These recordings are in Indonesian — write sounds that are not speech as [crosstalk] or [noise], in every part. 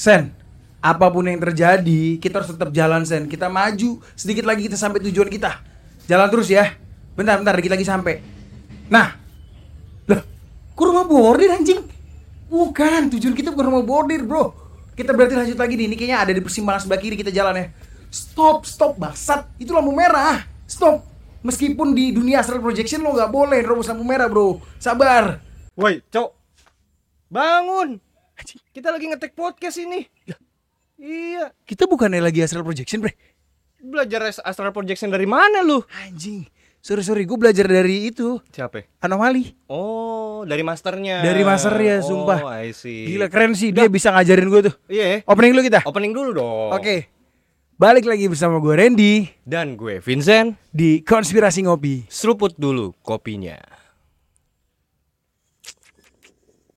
Sen, apa pun yang terjadi, kita harus tetap jalan Sen. Kita maju, sedikit lagi kita sampai tujuan kita. Jalan terus ya. Bentar, bentar, dikit lagi sampai. Nah, loh, kok rumah bordir anjing? Bukan, tujuan kita bukan rumah bordir bro. Kita berarti lanjut lagi nih, ini kayaknya ada di persimpangan sebelah kiri kita jalan ya. Stop, stop, bangsat. Itu lampu merah. Stop. Meskipun di dunia astral projection lo nggak boleh terobos lampu merah bro. Sabar. Woi, cok. Bangun. Kita lagi ngetek podcast ini. Iya. Kita bukannya lagi astral projection bre. Belajar as- astral projection dari mana lu? Anjing. Sorry sorry, gue belajar dari itu Siapa? anomali. Oh, dari masternya. Dari masternya, oh, sumpah. I see. Gila keren sih, dia bisa ngajarin gue tuh. Iya. Opening dulu kita. Opening dulu dong. Oke. Balik lagi bersama gue Randy Dan gue Vincent. di Konspirasi Ngopi. Seruput dulu kopinya.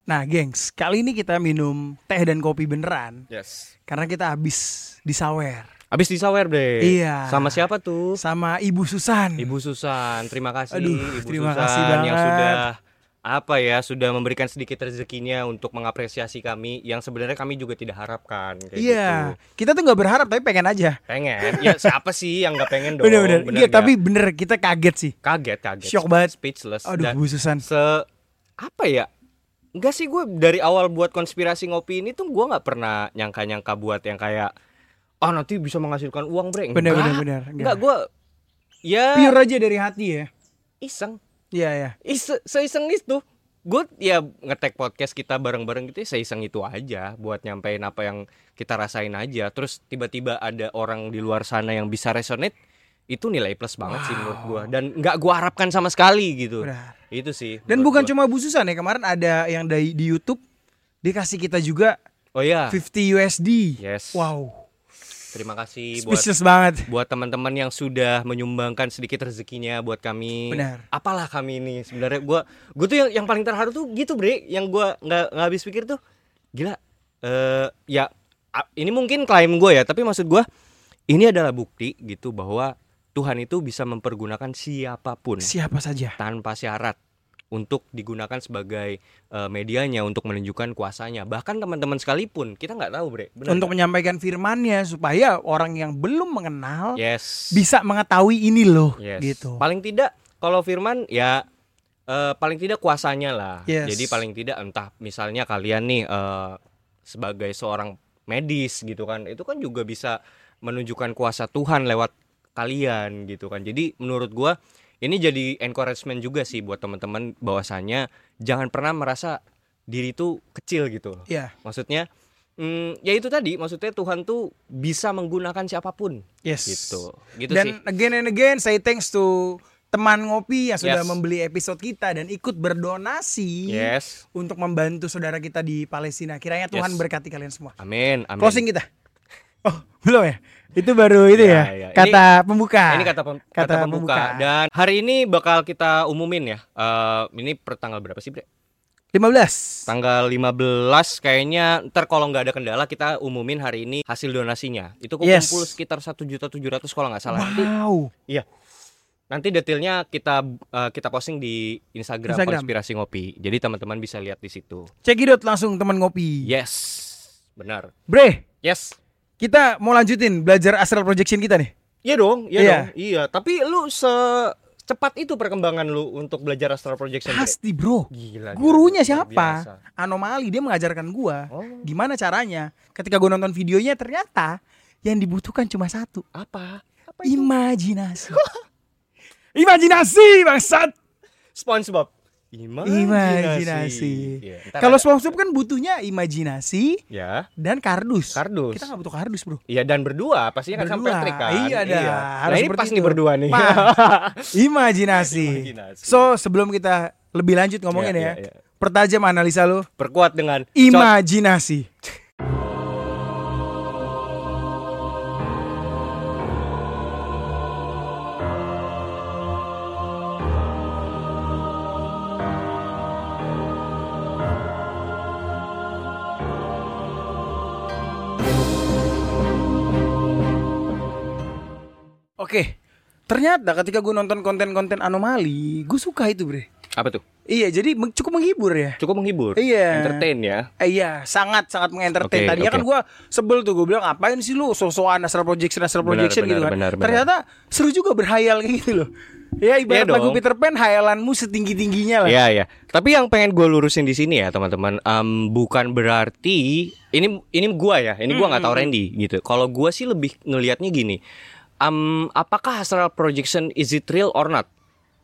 Nah, gengs, kali ini kita minum teh dan kopi beneran Yes. karena kita habis disawer Abis disawer deh. Iya. Sama siapa tuh? sama Ibu Susan. Ibu Susan. Terima kasih Aduh, Ibu terima Susan kasih yang banget. sudah apa ya sudah memberikan sedikit rezekinya untuk mengapresiasi kami yang sebenarnya kami juga tidak harapkan kayak Iya, gitu. kita tuh nggak berharap tapi pengen aja. Pengen. Ya siapa sih yang nggak pengen dong? Bener-bener. Bener Iya, tapi bener kita kaget sih. kaget kaget. Shock banget. Speechless. Aduh, Dan Bu Susan. se apa ya? Enggak sih gue dari awal buat konspirasi ngopi ini tuh gue nggak pernah nyangka-nyangka buat yang kayak oh nanti bisa menghasilkan uang bre. Bener, Enggak. bener, bener. Enggak gue ya Pure aja dari hati ya. iseng. Iya, ya. Is seiseng itu gue ya ngetek podcast kita bareng-bareng gitu ya seiseng itu aja buat nyampein apa yang kita rasain aja terus tiba-tiba ada orang di luar sana yang bisa resonate itu nilai plus banget sih menurut gue dan nggak gue harapkan sama sekali gitu Benar. Itu sih Dan bukan gua. cuma Bu Susan ya, kemarin ada yang dari di YouTube dikasih kita juga oh ya 50 USD. yes Wow, terima kasih buat speechless banget. buat teman-teman yang sudah menyumbangkan sedikit rezekinya buat kami Benar. apalah kami ini sebenarnya gue gue tuh yang yang paling terharu tuh gitu bre yang gue nggak nggak habis pikir tuh gila eh ya a- ini mungkin klaim gue ya tapi maksud gue ini adalah bukti gitu bahwa Tuhan itu bisa mempergunakan siapa pun Siapa saja. tanpa syarat untuk digunakan sebagai eh, medianya untuk menunjukkan kuasanya bahkan teman-teman sekalipun kita nggak tahu bre Benar Untuk nggak? menyampaikan firmannya supaya orang yang belum mengenal yes bisa mengetahui ini loh, Yes. gitu. Paling tidak kalau firman ya eh, paling tidak kuasanya lah. Yes. Jadi paling tidak entah misalnya kalian nih eh, sebagai seorang medis gitu kan, itu kan juga bisa menunjukkan kuasa Tuhan lewat kalian gitu kan. Jadi menurut gua ini jadi encouragement juga sih buat teman-teman bahwasanya jangan pernah merasa diri itu kecil gitu. loh. Iya, Maksudnya mm, ya itu tadi maksudnya Tuhan tuh bisa menggunakan siapa pun yes. gitu. Gitu Dan sih. again and again say thanks to teman ngopi yang sudah Yes. membeli episode kita dan ikut berdonasi Yes. untuk membantu saudara kita di Palestina. Kiranya Tuhan Yes. berkati kalian semua. Amin, amin. Closing kita. Oh, belum ya? Itu baru itu Ya, ya. ya. Kata pembuka. Ini kata, pem- Kata kata pembuka. pembuka. Dan hari ini bakal kita umumin ya. Eh, ini per tanggal berapa sih, Bre? 15. Tanggal 15 kayaknya ntar kalau nggak ada kendala kita umumin hari ini hasil donasinya. Itu Yes. kumpul sekitar 1.700 kalau nggak salah. Nanti Wow. nanti detailnya kita eh, kita posting di Instagram, Instagram. konspirasi ngopi. Jadi teman-teman bisa lihat di situ. Cekidot langsung teman ngopi. Yes. Benar. Bre, Yes. Kita mau lanjutin belajar astral projection kita nih. Iya dong, iya, Iya. dong. Iya, tapi lu secepat itu perkembangan lu untuk belajar astral projection. Pasti, Bro. Gila. Gurunya luar siapa? biasa. Anomali dia mengajarkan gua. Oh, Gimana caranya? Ketika gua nonton videonya ternyata yang dibutuhkan cuma satu. apa? Apa itu? Imajinasi. [laughs] Imajinasi, bangsat. SpongeBob. Imajinasi. Iya, ntar Kalau ada- SpongeBob kan butuhnya imajinasi ya, dan kardus. kardus. Kita nggak butuh kardus, Bro. Iya dan berdua pastinya kan sama Berdua. Patrick kan. Iya, dah. Nah Harus ini seperti pas nih itu. berdua nih. [laughs] Imajinasi. Imajinasi. So, sebelum kita lebih lanjut ngomongin Iya, ya, iya, iya. pertajam analisa lo. Perkuat dengan cot- Imajinasi. Oke, ternyata ketika gue nonton konten-konten anomali, gue suka itu bre. apa tuh? Iya, jadi cukup menghibur ya. Cukup menghibur, Iya. entertain ya. Eh, iya, sangat sangat mengentertain. Oke, Tadinya oke. kan gua sebel tuh, gue bilang ngapain sih lu so-soan astral projection astral Benar, projection gitu benar, kan. benar, benar. Ternyata seru juga berhayal kayak gitu loh. Ya ibarat Iya lagu dong. Peter Pan hayalanmu setinggi tingginya lah. Iya ya. Tapi yang pengen gue lurusin di sini ya teman-teman, em, bukan berarti ini ini gua ya, ini gua nggak tahu Randy gitu. Kalau gua sih lebih ngelihatnya gini, em, apakah astral projection is it real or not?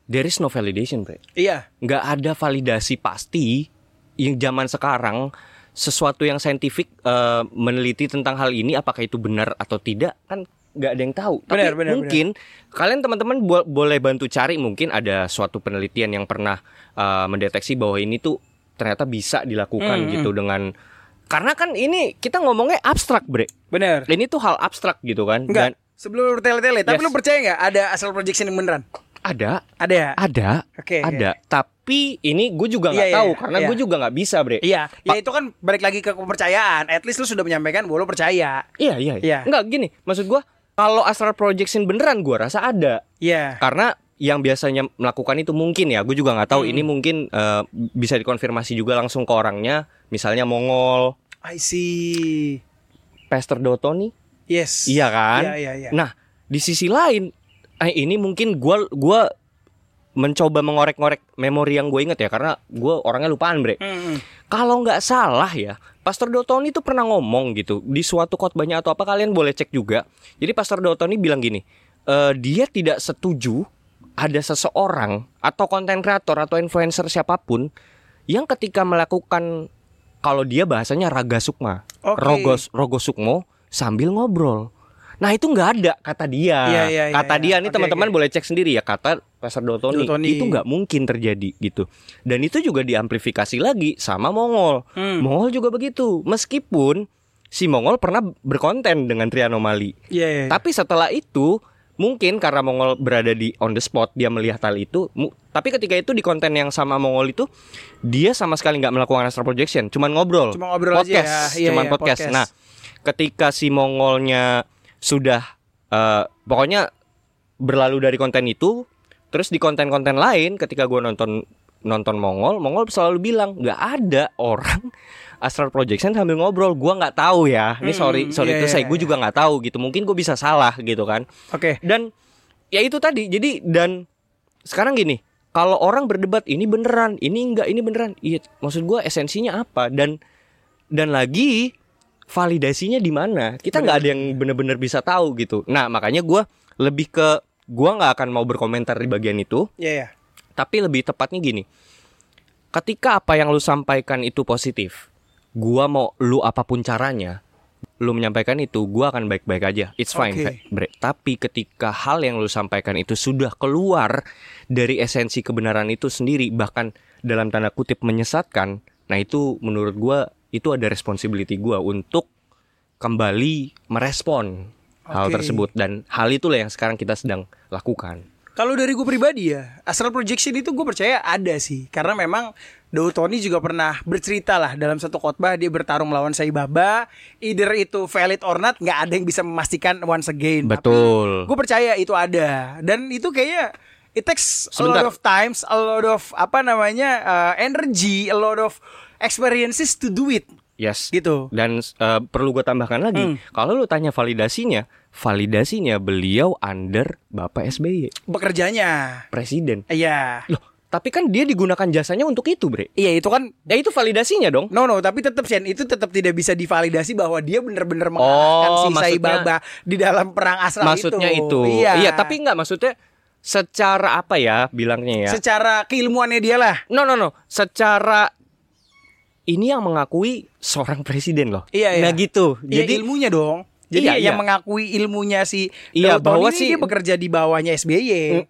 There is no validation, bre. Iya. Nggak ada validasi pasti yang zaman sekarang sesuatu yang saintifik eh, meneliti tentang hal ini apakah itu benar atau tidak kan nggak ada yang tahu. Tapi Benar, benar, mungkin kalian teman-teman bo- boleh bantu cari mungkin ada suatu penelitian yang pernah eh, mendeteksi bahwa ini tuh ternyata bisa dilakukan Hmm, gitu dengan karena kan ini kita ngomongnya abstrak, bre. Bener. Ini tuh hal abstrak gitu kan. Enggak. Sebelum lu bertele-tele, tapi Yes. lu percaya nggak ada astral projection yang beneran? ada, Ada ya? ada, Oke, ada. Tapi ini gue juga nggak Iya, iya, tahu iya, karena iya. gue juga nggak bisa, bre. Iya, ya itu kan balik lagi ke kepercayaan. At least lu sudah menyampaikan bahwa lu percaya. Iya iya. Iya. Enggak gini, maksud gua kalau astral projection beneran gua rasa ada. Iya. Karena yang biasanya melakukan itu mungkin ya, gue juga nggak tahu Hmm. ini mungkin eh, bisa dikonfirmasi juga langsung ke orangnya, misalnya Mongol, I see. Pastor Dotoni, Yes. iya kan? Iya, iya, iya. Nah, di sisi lain, eh, ini mungkin gua gua mencoba mengorek-ngorek memori yang gue inget ya karena gue orangnya lupaan bre. Hmm, hmm. Kalau nggak salah ya, Pastor Dotoni itu pernah ngomong gitu di suatu khotbahnya atau apa kalian boleh cek juga. Jadi Pastor Dotoni bilang gini, eh, dia tidak setuju ada seseorang atau konten kreator atau influencer siapa pun yang ketika melakukan kalau dia bahasanya raga sukma, Oke. rogos rogo sukmo sambil ngobrol. Nah itu nggak ada kata dia. Iya, iya, iya, kata iya. dia nih teman-teman oke. boleh cek sendiri ya kata Pastor Dotoni. Dotoni. Itu nggak mungkin terjadi gitu. Dan itu juga diamplifikasi lagi sama Mongol. Hmm. Mongol juga begitu. Meskipun si Mongol pernah berkonten dengan Trianomali. Iya, iya. iya. Tapi setelah itu mungkin karena Mongol berada di on the spot dia melihat hal itu. tapi ketika itu di konten yang sama Mongol itu dia sama sekali nggak melakukan astral projection, cuman ngobrol. Cuma ngobrol aja podcast, ya. Iya, cuman iya, podcast. podcast. Nah, ketika si Mongolnya sudah eh, pokoknya berlalu dari konten itu, terus di konten-konten lain ketika gue nonton nonton Mongol, Mongol selalu bilang nggak ada orang [laughs] astral projection sambil ngobrol. Gua nggak tahu ya. Ini Hmm, sorry sorry itu iya, saya gue iya. juga nggak tahu gitu. Mungkin gue bisa salah gitu kan. Oke. Dan ya itu tadi. Jadi dan sekarang gini, kalau orang berdebat ini beneran, ini enggak, ini beneran. Iya, maksud gua esensinya apa? Dan dan lagi validasinya di mana? Kita nggak ada yang bener-bener bisa tahu gitu. Nah, makanya gua lebih ke gua nggak akan mau berkomentar di bagian itu, Iya, iya. tapi lebih tepatnya gini. Ketika apa yang lu sampaikan itu positif, gua mau lu apa pun caranya, lu menyampaikan itu, gua akan baik-baik aja. It's fine. Fe- bre. Tapi ketika hal yang lu sampaikan itu sudah keluar dari esensi kebenaran itu sendiri, bahkan dalam tanda kutip menyesatkan, nah itu menurut gua itu ada responsibility gua untuk kembali merespon hal Oke. tersebut dan hal itulah yang sekarang kita sedang lakukan. Kalau dari gue pribadi ya, astral projection itu gue percaya ada sih. Karena memang Tony juga pernah bercerita lah dalam satu khotbah dia bertarung melawan Sai Baba. Either itu valid or not, nggak ada yang bisa memastikan once again. Betul. Gue percaya itu ada. Dan itu kayaknya it takes a Sebentar. lot of times, a lot of apa namanya uh, energy, a lot of experiences to do it. Yes. Gitu. Dan eh, perlu gue tambahkan lagi, Hmm. kalau lu tanya validasinya, validasinya beliau under Bapak SBY, Bekerjanya. presiden. Iya. Loh, tapi kan dia digunakan jasanya untuk itu, Bre. Iya itu kan Ya itu validasinya dong. No no, tapi tetap Sen itu tetap tidak bisa divalidasi bahwa dia benar-benar mengalahkan Oh, si Sai maksudnya- Baba di dalam perang astral Maksudnya itu. Iya. Iya, tapi nggak maksudnya secara apa ya bilangnya ya? secara keilmuannya dia lah. no, no, no. Secara ini yang mengakui seorang presiden loh. Iya, iya. Nah gitu. Iya, Jadi ilmunya dong. Jadi Iya, yang iya. mengakui ilmunya si Iya, Daud bahwa ini si- dia bekerja di bawahnya SBY. Mm.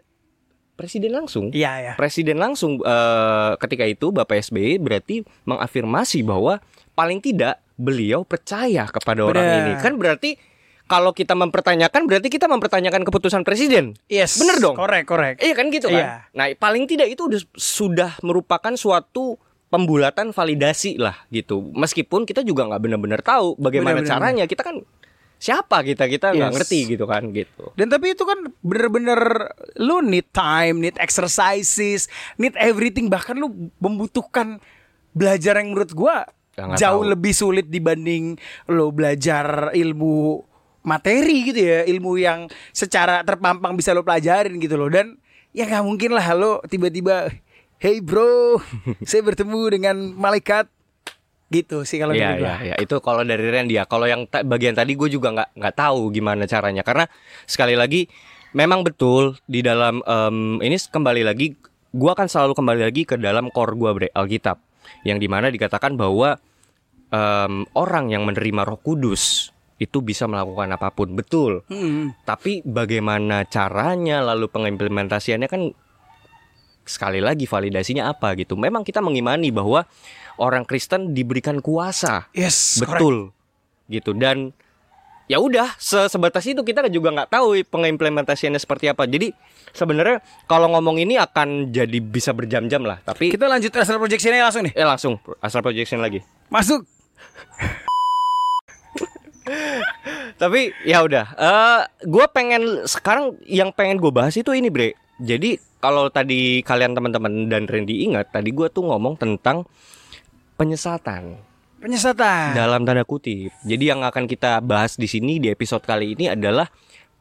presiden langsung. Iya ya. Presiden langsung eh, ketika itu Bapak SBY berarti mengafirmasi bahwa paling tidak beliau percaya kepada orang Benar. ini. Kan berarti kalau kita mempertanyakan berarti kita mempertanyakan keputusan presiden. Yes. Bener dong? Korek, korek. Iya kan gitu Iya. kan. Nah, paling tidak itu udah, sudah merupakan suatu pembulatan validasi lah gitu. Meskipun kita juga nggak benar-benar tahu bagaimana Benar, benar, caranya. Kita kan siapa kita kita nggak Yes. ngerti gitu kan gitu Dan tapi itu kan bener-bener lu need time, need exercises, need everything. Bahkan lu membutuhkan belajar yang menurut gua nggak jauh tahu. lebih sulit dibanding lu belajar ilmu materi gitu ya, ilmu yang secara terpampang bisa lo pelajarin gitu loh. Dan ya nggak mungkin lah lo tiba-tiba, hey bro, [laughs] saya bertemu dengan malaikat gitu sih kalau Iya menurut iya gua. iya itu kalau dari Randy ya. Kalau yang ta- bagian tadi gue juga nggak nggak tahu gimana caranya karena sekali lagi memang betul di dalam em, ini kembali lagi gue akan selalu kembali lagi ke dalam core gue bre Alkitab yang di mana dikatakan bahwa em, orang yang menerima Roh Kudus itu bisa melakukan apa pun betul. Hmm. Tapi bagaimana caranya lalu pengimplementasiannya kan sekali lagi validasinya apa gitu. Memang kita mengimani bahwa orang Kristen diberikan kuasa Yes, correct. betul gitu dan ya udah se- sebatas itu kita juga nggak tahu pengimplementasiannya seperti apa jadi sebenarnya kalau ngomong ini akan jadi bisa berjam-jam lah tapi Kita lanjut astral projectionnya langsung nih. eh langsung asal projection lagi Masuk. tapi ya udah eh gue pengen sekarang yang pengen gue bahas itu ini bre jadi kalau tadi kalian teman-teman dan Randy ingat tadi gue tuh ngomong tentang penyesatan Penyesatan. dalam tanda kutip. Jadi yang akan kita bahas di sini di episode kali ini adalah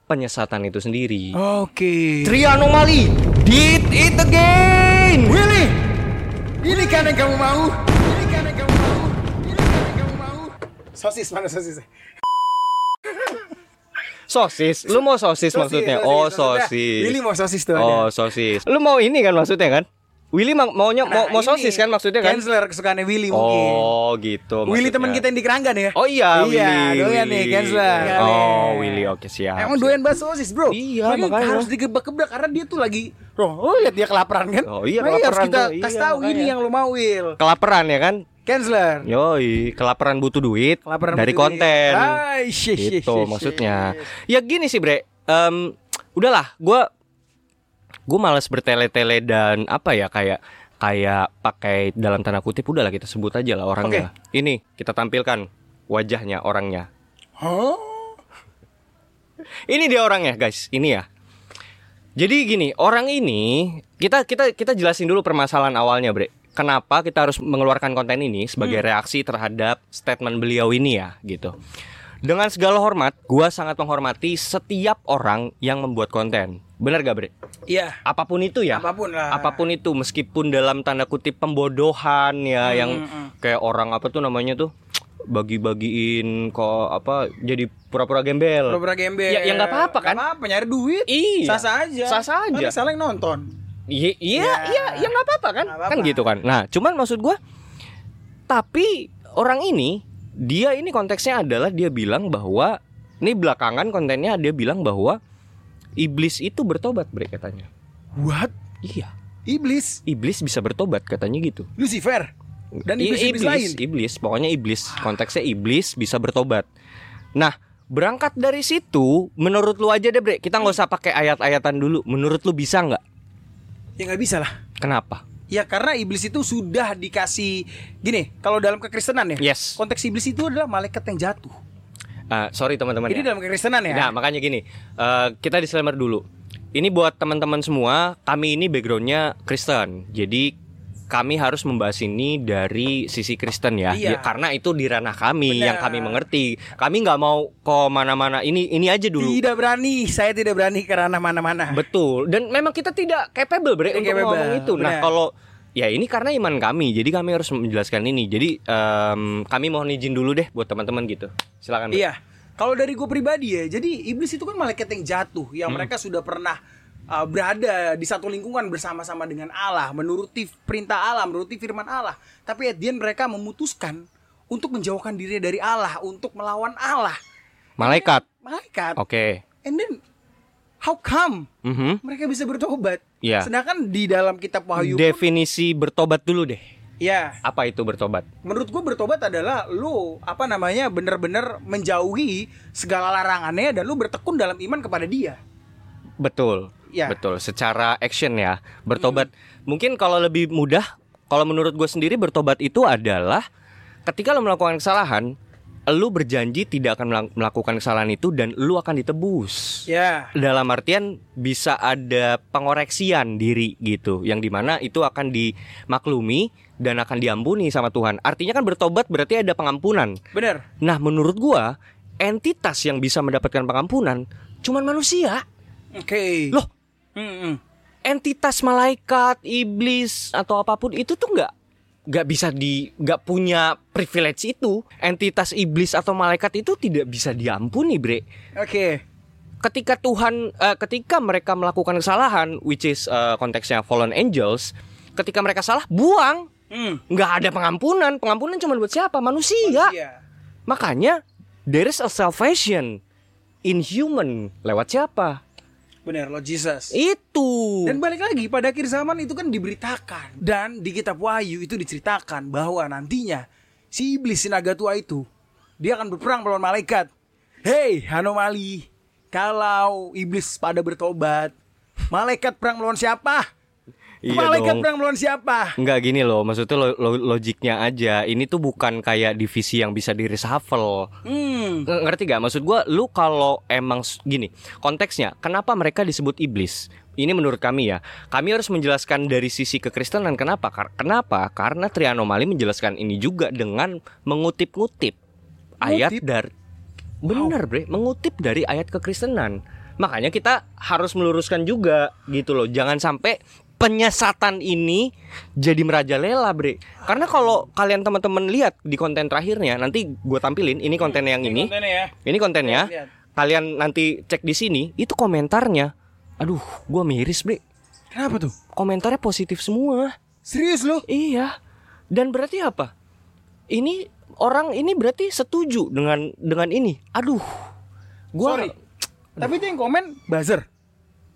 penyesatan itu sendiri. Oke. Tri anomali did it again. Willy, ini kan yang kamu mau. Ini kan yang kamu mau. Ini kan yang kamu mau. Sosis mana sosis? Sosis, lu mau sosis, maksudnya? oh sosis. Willy mau sosis tuh Oh ada. sosis. Lu mau ini kan maksudnya kan? Willy ma- maunya mau, Nah, mau ini sosis kan maksudnya kan? Canceler kesukaannya Willy mungkin. Oh gitu. Willy maksudnya. teman kita yang di Keranggan ya. Oh iya, Iya, Willy. doyan nih, Willy. canceler. Oh Willy, oke siap. Emang siap. doyan banget sosis bro Iya, makanya. harus digebrak-gebrak Karena dia tuh lagi Roh, oh lihat dia kelaparan kan Oh, iya, Makanya harus kelaparan kita tuh, iya, kasih tahu ini makanya. yang lo mau Will Kelaparan ya kan? Canceler Yoi, kelaparan butuh duit Kelaparan dari ini. konten. Ay, shit, shit, gitu shit, maksudnya. shit. Ya gini sih, Bre. Em, udahlah, gua gue malas bertele-tele dan apa ya kayak kayak pakai dalam tanda kutip udahlah kita sebut aja lah orangnya. Ini kita tampilkan wajahnya orangnya. Hah? Ini dia orangnya, guys. Ini ya. Jadi gini, orang ini kita kita kita jelasin dulu permasalahan awalnya, Bre. Kenapa kita harus mengeluarkan konten ini sebagai reaksi terhadap statement beliau ini ya, gitu. Dengan segala hormat, gua sangat menghormati setiap orang yang membuat konten. Benar gak, Bre? Iya Apa pun itu ya. Apa pun lah. Apa pun itu, meskipun dalam tanda kutip pembodohan ya, yang kayak orang apa tuh namanya tuh bagi-bagiin kok apa jadi pura-pura gembel. Pura-pura gembel Ya, ya nggak apa-apa kan? Nggak apa-apa nyari duit Iya. Sah-sah aja Sah-sah aja. Kan salah yang nonton Iya, iya, Ya. iya, ya nggak apa-apa kan? Nggak apa-apa. Kan gitu kan. Nah, cuman maksud gua tapi orang ini dia ini konteksnya adalah dia bilang bahwa ini belakangan kontennya dia bilang bahwa iblis itu bertobat, Bre katanya. What? Iya, Iblis iblis bisa bertobat katanya gitu. Lucifer Dan I- iblis-iblis lain iblis, pokoknya iblis. Konteksnya iblis bisa bertobat. Nah, berangkat dari situ, menurut lu aja deh, Bre. Kita nggak usah pakai ayat-ayatan dulu. Menurut lu bisa nggak? Ya nggak bisa lah Kenapa? Ya karena iblis itu sudah dikasih Gini Kalau dalam kekristenan ya Yes. Konteks iblis itu adalah malaikat yang jatuh Ah, sorry teman-teman Ini ya. dalam kekristenan ya Nah, makanya gini, eh, kita disclaimer dulu. Ini buat teman-teman semua, kami ini backgroundnya Kristen, jadi kami harus membahas ini dari sisi Kristen ya, Iya. Ya, karena itu di ranah kami Benar. yang kami mengerti. Kami nggak mau ke mana-mana. Ini ini aja dulu. Tidak berani Saya tidak berani ke ranah mana-mana Betul. Dan memang kita tidak capable bre Tidak untuk capable, ngomong itu. Nah, benar. kalau ya ini karena iman kami, jadi kami harus menjelaskan ini. Jadi em, kami mohon izin dulu deh buat teman-teman gitu. Silakan. Iya. Kalau dari gue pribadi ya, jadi iblis itu kan malaikat yang jatuh, yang Hmm. mereka sudah pernah uh, berada di satu lingkungan bersama-sama dengan Allah, menuruti perintah Allah, menuruti firman Allah. Tapi at the end mereka memutuskan untuk menjauhkan diri dari Allah, untuk melawan Allah. Malaikat. Malaikat. Oke. And then how come Mhm. mereka bisa bertobat? Iya. Sedangkan di dalam kitab Wahyu pun, Definisi bertobat dulu deh. ya Apa itu bertobat? menurut gue bertobat adalah lu apa namanya bener-bener menjauhi segala larangannya dan lu bertekun dalam iman kepada dia. Betul. Ya. Betul. Secara action ya, bertobat. Mungkin kalau lebih mudah, kalau menurut gue sendiri bertobat itu adalah ketika lo melakukan kesalahan, lu berjanji tidak akan melakukan kesalahan itu dan lu akan ditebus. Ya. Dalam artian bisa ada pengoreksian diri gitu, yang di mana itu akan dimaklumi dan akan diampuni sama Tuhan. Artinya kan bertobat berarti ada pengampunan. Bener. Nah, menurut gua entitas yang bisa mendapatkan pengampunan cuman manusia. Oke. Loh, Hmm, hmm. entitas malaikat, iblis atau apa pun itu tuh nggak nggak bisa di nggak punya privilege itu. Entitas iblis atau malaikat itu tidak bisa diampuni, bre. Oke. Ketika Tuhan, eh, ketika mereka melakukan kesalahan, which is eh, konteksnya fallen angels, ketika mereka salah, buang. Nggak ada pengampunan. Pengampunan cuma buat siapa? Manusia. Iya. Makanya there is a salvation in human. Lewat siapa? Bener lo Jesus. Itu. Dan balik lagi pada akhir zaman itu kan diberitakan dan di kitab Wahyu itu diceritakan bahwa nantinya si iblis si naga tua itu dia akan berperang melawan malaikat. Hei anomali, kalau iblis pada bertobat, malaikat perang melawan siapa? Iya malaikat dong. perang melawan siapa? Enggak gini loh, maksudnya lo- lo- logiknya aja. Ini tuh bukan kayak divisi yang bisa di reshuffle. Hmm. Ng- Ngerti gak? Maksud gua lu kalau emang gini, konteksnya kenapa mereka disebut iblis? Ini menurut kami ya. Kami harus menjelaskan dari sisi kekristenan kenapa? Kar- kenapa? Karena Trianomali menjelaskan ini juga dengan mengutip-ngutip ayat dari Bener bre, mengutip dari ayat kekristenan. Makanya kita harus meluruskan juga gitu loh. Jangan sampai penyesatan ini jadi merajalela bre. Karena kalau kalian teman-teman lihat di konten terakhirnya, nanti gue tampilin ini konten yang ini, kontennya ya. ini kontennya. Lihat, lihat. Kalian nanti cek di sini, itu komentarnya. Aduh, gue miris bre. Kenapa tuh? Komentarnya positif semua. Serius lo? Iya. Dan berarti apa? Ini orang ini berarti setuju dengan dengan ini. Aduh. Gua Sorry. Tapi itu yang komen buzzer.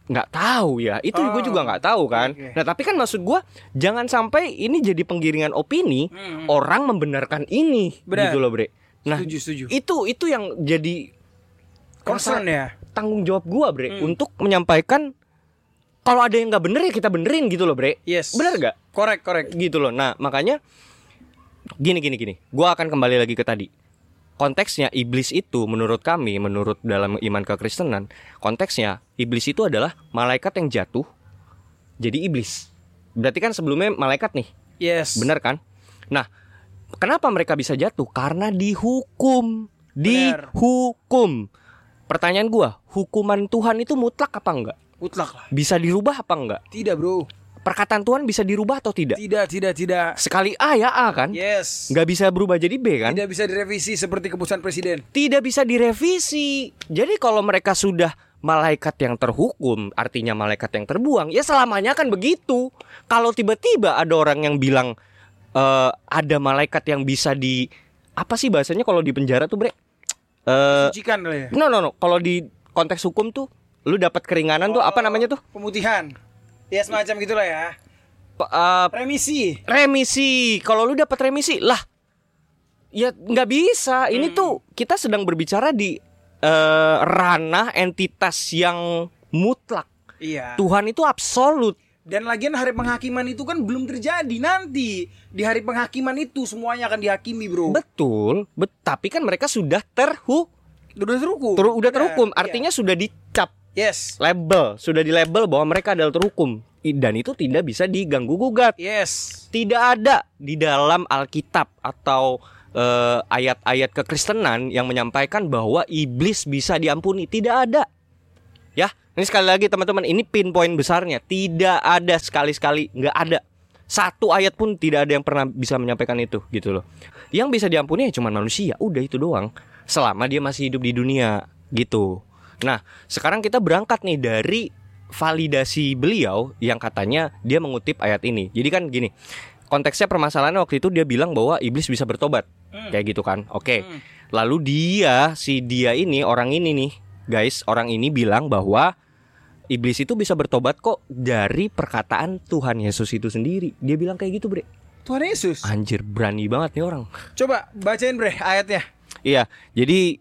Nggak tahu ya. Itu Oh. gue juga nggak tahu kan. Oke. Nah, tapi kan maksud gua jangan sampai ini jadi penggiringan opini Hmm. orang membenarkan ini Benar. gitu loh, Bre. Nah, setuju, setuju. itu itu yang jadi Concern ya. tanggung jawab gua, Bre, Hmm. untuk menyampaikan kalau ada yang nggak bener ya kita benerin gitu loh, Bre. Yes. Bener gak? Korek, korek. gitu loh. Nah, makanya gini gini gini. Gua akan kembali lagi ke tadi. Konteksnya iblis itu menurut kami, menurut dalam iman kekristenan, konteksnya iblis itu adalah malaikat yang jatuh jadi iblis. Berarti kan sebelumnya malaikat nih, Yes. benar kan? Nah, kenapa mereka bisa jatuh? Karena dihukum, dihukum. Pertanyaan gua, hukuman Tuhan itu mutlak apa enggak? Mutlak lah. Bisa dirubah apa enggak? Tidak, Bro. Perkataan Tuhan bisa dirubah atau tidak? Tidak, tidak, tidak. Sekali A ya A kan? Yes. nggak bisa berubah jadi B kan? Tidak bisa direvisi seperti keputusan presiden. Tidak bisa direvisi. Jadi kalau mereka sudah malaikat yang terhukum, artinya malaikat yang terbuang, ya selamanya kan begitu. Kalau tiba-tiba ada orang yang bilang eh, ada malaikat yang bisa di apa sih bahasanya kalau di penjara tuh bre? Eh, ya. no no no. Kalau di konteks hukum tuh, lu dapat keringanan tuh apa namanya tuh? Pemutihan. Ya semacam gitulah ya. P- eh, Remisi. remisi. Kalau lu dapat remisi, lah ya nggak bisa. Ini tuh kita sedang berbicara di eh, ranah entitas yang mutlak. Iya. Tuhan itu absolut. Dan lagian hari penghakiman itu kan belum terjadi nanti. Di hari penghakiman itu semuanya akan dihakimi, Bro. Betul, bet tapi kan mereka sudah terhu Udah terhukum. ter- udah Benar, terhukum. iya. Artinya sudah dicap Yes. label, sudah di label bahwa mereka adalah terhukum. Dan itu tidak bisa diganggu gugat. Yes. Tidak ada di dalam Alkitab atau eh, ayat-ayat kekristenan yang menyampaikan bahwa iblis bisa diampuni. Tidak ada. Ya, ini sekali lagi teman-teman, ini pinpoint besarnya. Tidak ada sekali-sekali, nggak ada. Satu ayat pun tidak ada yang pernah bisa menyampaikan itu, gitu loh. Yang bisa diampuni ya cuma manusia, udah itu doang. Selama dia masih hidup di dunia, gitu. Nah, sekarang kita berangkat nih dari validasi beliau yang katanya dia mengutip ayat ini. Jadi kan gini, konteksnya permasalahannya waktu itu dia bilang bahwa iblis bisa bertobat. Kayak gitu kan. Oke. Hmm. Lalu dia si dia ini orang ini nih, guys, orang ini bilang bahwa iblis itu bisa bertobat kok dari perkataan Tuhan Yesus itu sendiri. Dia bilang kayak gitu, Bre. Tuhan Yesus. Anjir, berani banget nih orang. Coba bacain, Bre, ayatnya. Iya, jadi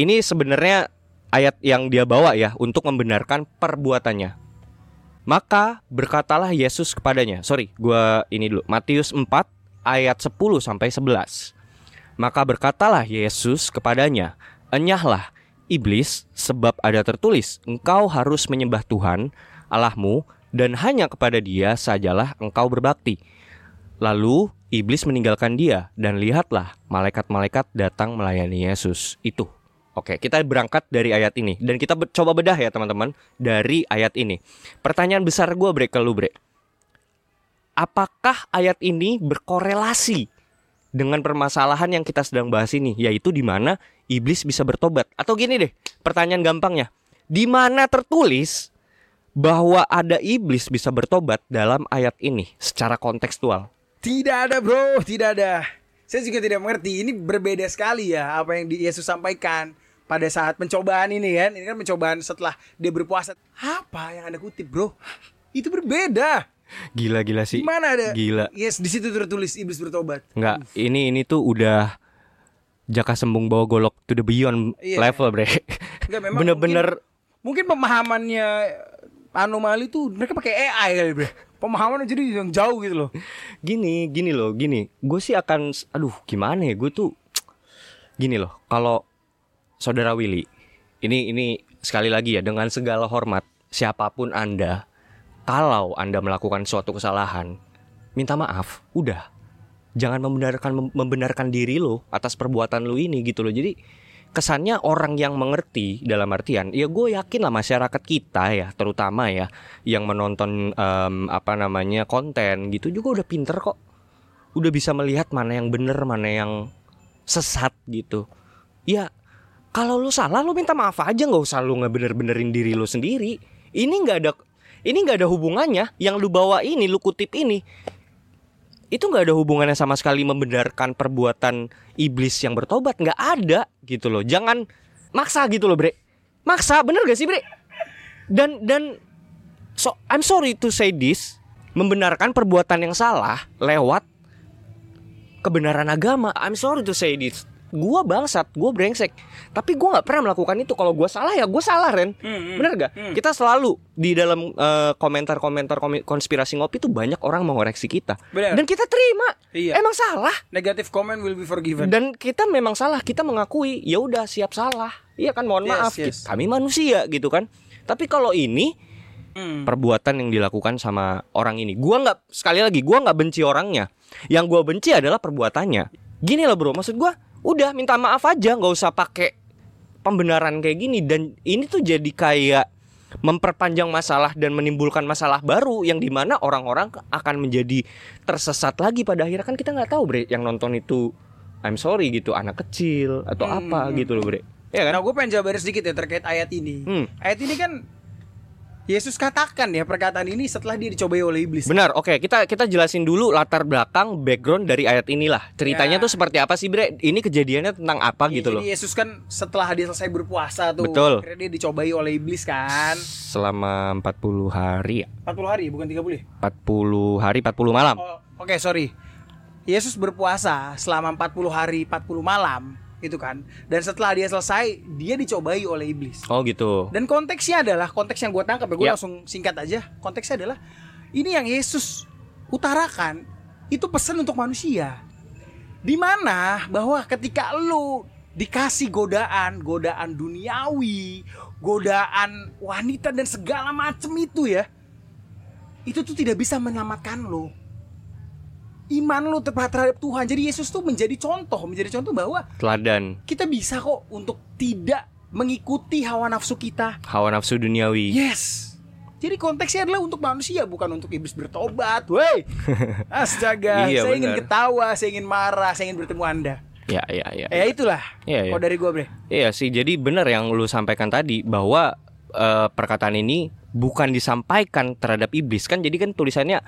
ini sebenarnya ayat yang dia bawa ya untuk membenarkan perbuatannya. Maka berkatalah Yesus kepadanya. Sorry, gua ini dulu. Matius 4 ayat 10 sampai 11. Maka berkatalah Yesus kepadanya, "Enyahlah, iblis, sebab ada tertulis, engkau harus menyembah Tuhan Allahmu dan hanya kepada Dia sajalah engkau berbakti." Lalu iblis meninggalkan dia dan lihatlah malaikat-malaikat datang melayani Yesus. Itu. Oke, kita berangkat dari ayat ini dan kita be- coba bedah ya teman-teman dari ayat ini. Pertanyaan besar gue bre ke lu bre. Apakah ayat ini berkorelasi dengan permasalahan yang kita sedang bahas ini, yaitu di mana iblis bisa bertobat? Atau gini deh, pertanyaan gampangnya, di mana tertulis bahwa ada iblis bisa bertobat dalam ayat ini secara kontekstual? Tidak ada bro, tidak ada. Saya juga tidak mengerti. Ini berbeda sekali ya apa yang Yesus sampaikan pada saat pencobaan ini kan. Ini kan pencobaan setelah dia berpuasa. Apa yang anda kutip bro? Itu berbeda. Gila gila sih. Mana ada? Gila. Yes, di situ tertulis iblis bertobat. Enggak, ini ini tuh udah jaka sembung bawa golok to the beyond Iya. level, Bre. Enggak memang Bener-bener mungkin, mungkin pemahamannya anomali tuh mereka pakai AI kali bro. Pemahamannya jadi yang jauh gitu loh. gini, gini loh, gini. Gue sih akan aduh, gimana ya? Gue tuh gini loh, kalau Saudara Willy, ini ini sekali lagi ya dengan segala hormat siapa pun Anda, kalau Anda melakukan suatu kesalahan, minta maaf, udah. Jangan membenarkan mem- membenarkan diri lo atas perbuatan lo ini gitu loh. Jadi kesannya orang yang mengerti dalam artian ya gue yakin lah masyarakat kita ya terutama ya yang menonton em, apa namanya konten gitu juga udah pinter kok udah bisa melihat mana yang bener mana yang sesat gitu ya kalau lu salah lu minta maaf aja. Nggak usah lu ngebener-benerin diri lu sendiri. Ini nggak ada ini nggak ada hubungannya. Yang lu bawa ini lu kutip ini. Itu nggak ada hubungannya sama sekali membenarkan perbuatan iblis yang bertobat. Nggak ada gitu loh. Jangan maksa gitu loh bre. Maksa bener gak sih bre? Dan dan so I'm sorry to say this. Membenarkan perbuatan yang salah lewat kebenaran agama. I'm sorry to say this gua bangsat gua brengsek. Tapi gua nggak pernah melakukan itu. Kalau gua salah ya gua salah Ren. Bener gak kita selalu di dalam eh, komentar-komentar komi- konspirasi ngopi tuh banyak orang mengoreksi kita. Bener. dan kita terima. Iya. emang salah. Negative comment will be forgiven. dan kita memang salah. Kita mengakui ya udah siap salah. Iya kan? Mohon Yes, maaf. yes. kami manusia gitu kan? Tapi kalau ini Hmm. perbuatan yang dilakukan sama orang ini gua nggak sekali lagi gua nggak benci orangnya. Yang gua benci adalah perbuatannya. Gini loh bro. Maksud gua udah minta maaf aja nggak usah pakai pembenaran kayak gini dan ini tuh jadi kayak memperpanjang masalah dan menimbulkan masalah baru yang di mana orang-orang akan menjadi tersesat lagi pada akhirnya kan kita nggak tahu bre yang nonton itu I'm sorry gitu anak kecil atau Hmm, apa gitu loh bre ya kan Nah, gue pengen jabarin sedikit ya terkait ayat ini. Hmm. Ayat ini kan Yesus katakan ya perkataan ini setelah dia dicobai oleh iblis. Benar, oke kita kita jelasin dulu latar belakang background dari ayat inilah. Ceritanya Ya. tuh seperti apa sih, Bre? Ini kejadiannya tentang apa Iya, gitu loh? Jadi Yesus kan setelah dia selesai berpuasa tuh, Betul. dia dicobai oleh iblis kan. Selama 40 hari ya. 40 hari bukan 30 ya? 40 hari 40 malam. Oh, Oke, sorry. Yesus berpuasa selama 40 hari 40 malam itu kan. Dan setelah dia selesai, dia dicobai oleh iblis. Oh gitu. Dan konteksnya adalah konteks yang gue tangkap ya, gue Ya. langsung singkat aja. Konteksnya adalah ini yang Yesus utarakan itu pesan untuk manusia. Di mana bahwa ketika lu dikasih godaan, godaan duniawi, godaan wanita dan segala macam itu ya, itu tuh tidak bisa menyelamatkan lo. Iman lu tepat terhadap Tuhan. Jadi Yesus tuh menjadi contoh, menjadi contoh bahwa Teladan kita bisa kok untuk tidak mengikuti hawa nafsu kita. hawa nafsu duniawi. Yes. Jadi konteksnya adalah untuk manusia bukan untuk iblis bertobat. Woi. [laughs] Astaga, Iya, saya ingin ketawa, saya ingin marah, saya ingin bertemu Anda. Ya, ya, ya. Ya itulah. Iya, iya. Kalau dari gua, Bre. Iya sih, jadi benar yang lu sampaikan tadi bahwa eh, perkataan ini bukan disampaikan terhadap iblis kan. Jadi kan tulisannya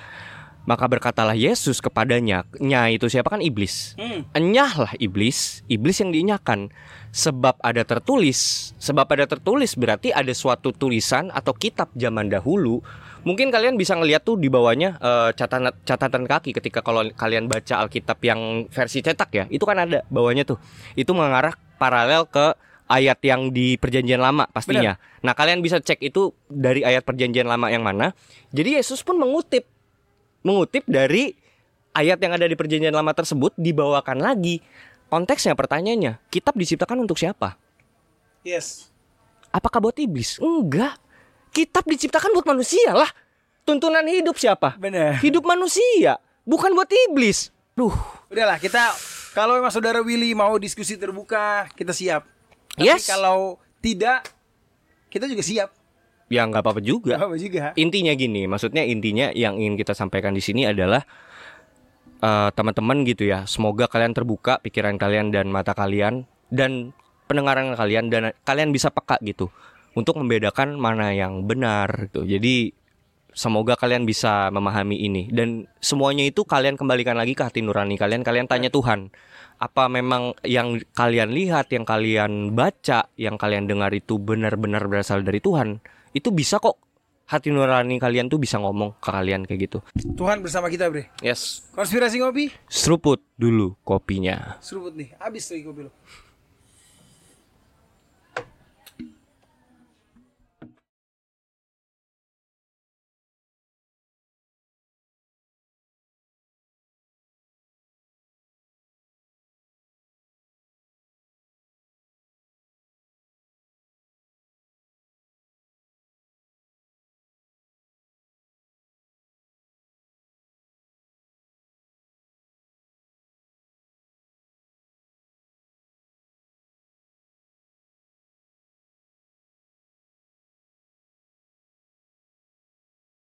maka berkatalah Yesus kepadanya, nya itu siapa kan iblis. Hmm. Enyahlah iblis, iblis yang dinyahkan. Sebab ada tertulis, sebab ada tertulis berarti ada suatu tulisan atau kitab zaman dahulu. Mungkin kalian bisa ngeliat tuh di bawahnya eh, catatan catatan kaki ketika kalau kalian baca Alkitab yang versi cetak ya, itu kan ada bawahnya tuh. Itu mengarah paralel ke ayat yang di perjanjian lama pastinya. Nah, kalian bisa cek itu dari ayat perjanjian lama yang mana. Jadi Yesus pun mengutip mengutip dari ayat yang ada di perjanjian lama tersebut dibawakan lagi konteksnya pertanyaannya, kitab diciptakan untuk siapa? Yes. Apakah buat iblis? Enggak. Kitab diciptakan buat manusia lah. Tuntunan hidup siapa? Bener. Hidup manusia, bukan buat iblis. Duh. Udahlah kita kalau memang saudara Willy mau diskusi terbuka kita siap. Tapi Yes. kalau tidak kita juga siap. Ya nggak apa-apa juga. Gak apa juga. Intinya gini, maksudnya intinya yang ingin kita sampaikan di sini adalah eh, teman-teman gitu ya. Semoga kalian terbuka pikiran kalian dan mata kalian dan pendengaran kalian dan kalian bisa peka gitu untuk membedakan mana yang benar gitu. Jadi semoga kalian bisa memahami ini dan semuanya itu kalian kembalikan lagi ke hati nurani kalian. Kalian tanya Tuhan, apa memang yang kalian lihat, yang kalian baca, yang kalian dengar itu benar-benar berasal dari Tuhan? Itu bisa kok hati nurani kalian tuh bisa ngomong ke kalian kayak gitu. Tuhan bersama kita, Bre. Yes. Konspirasi ngopi? Seruput dulu kopinya. Seruput nih. Habis tuh kopi lo.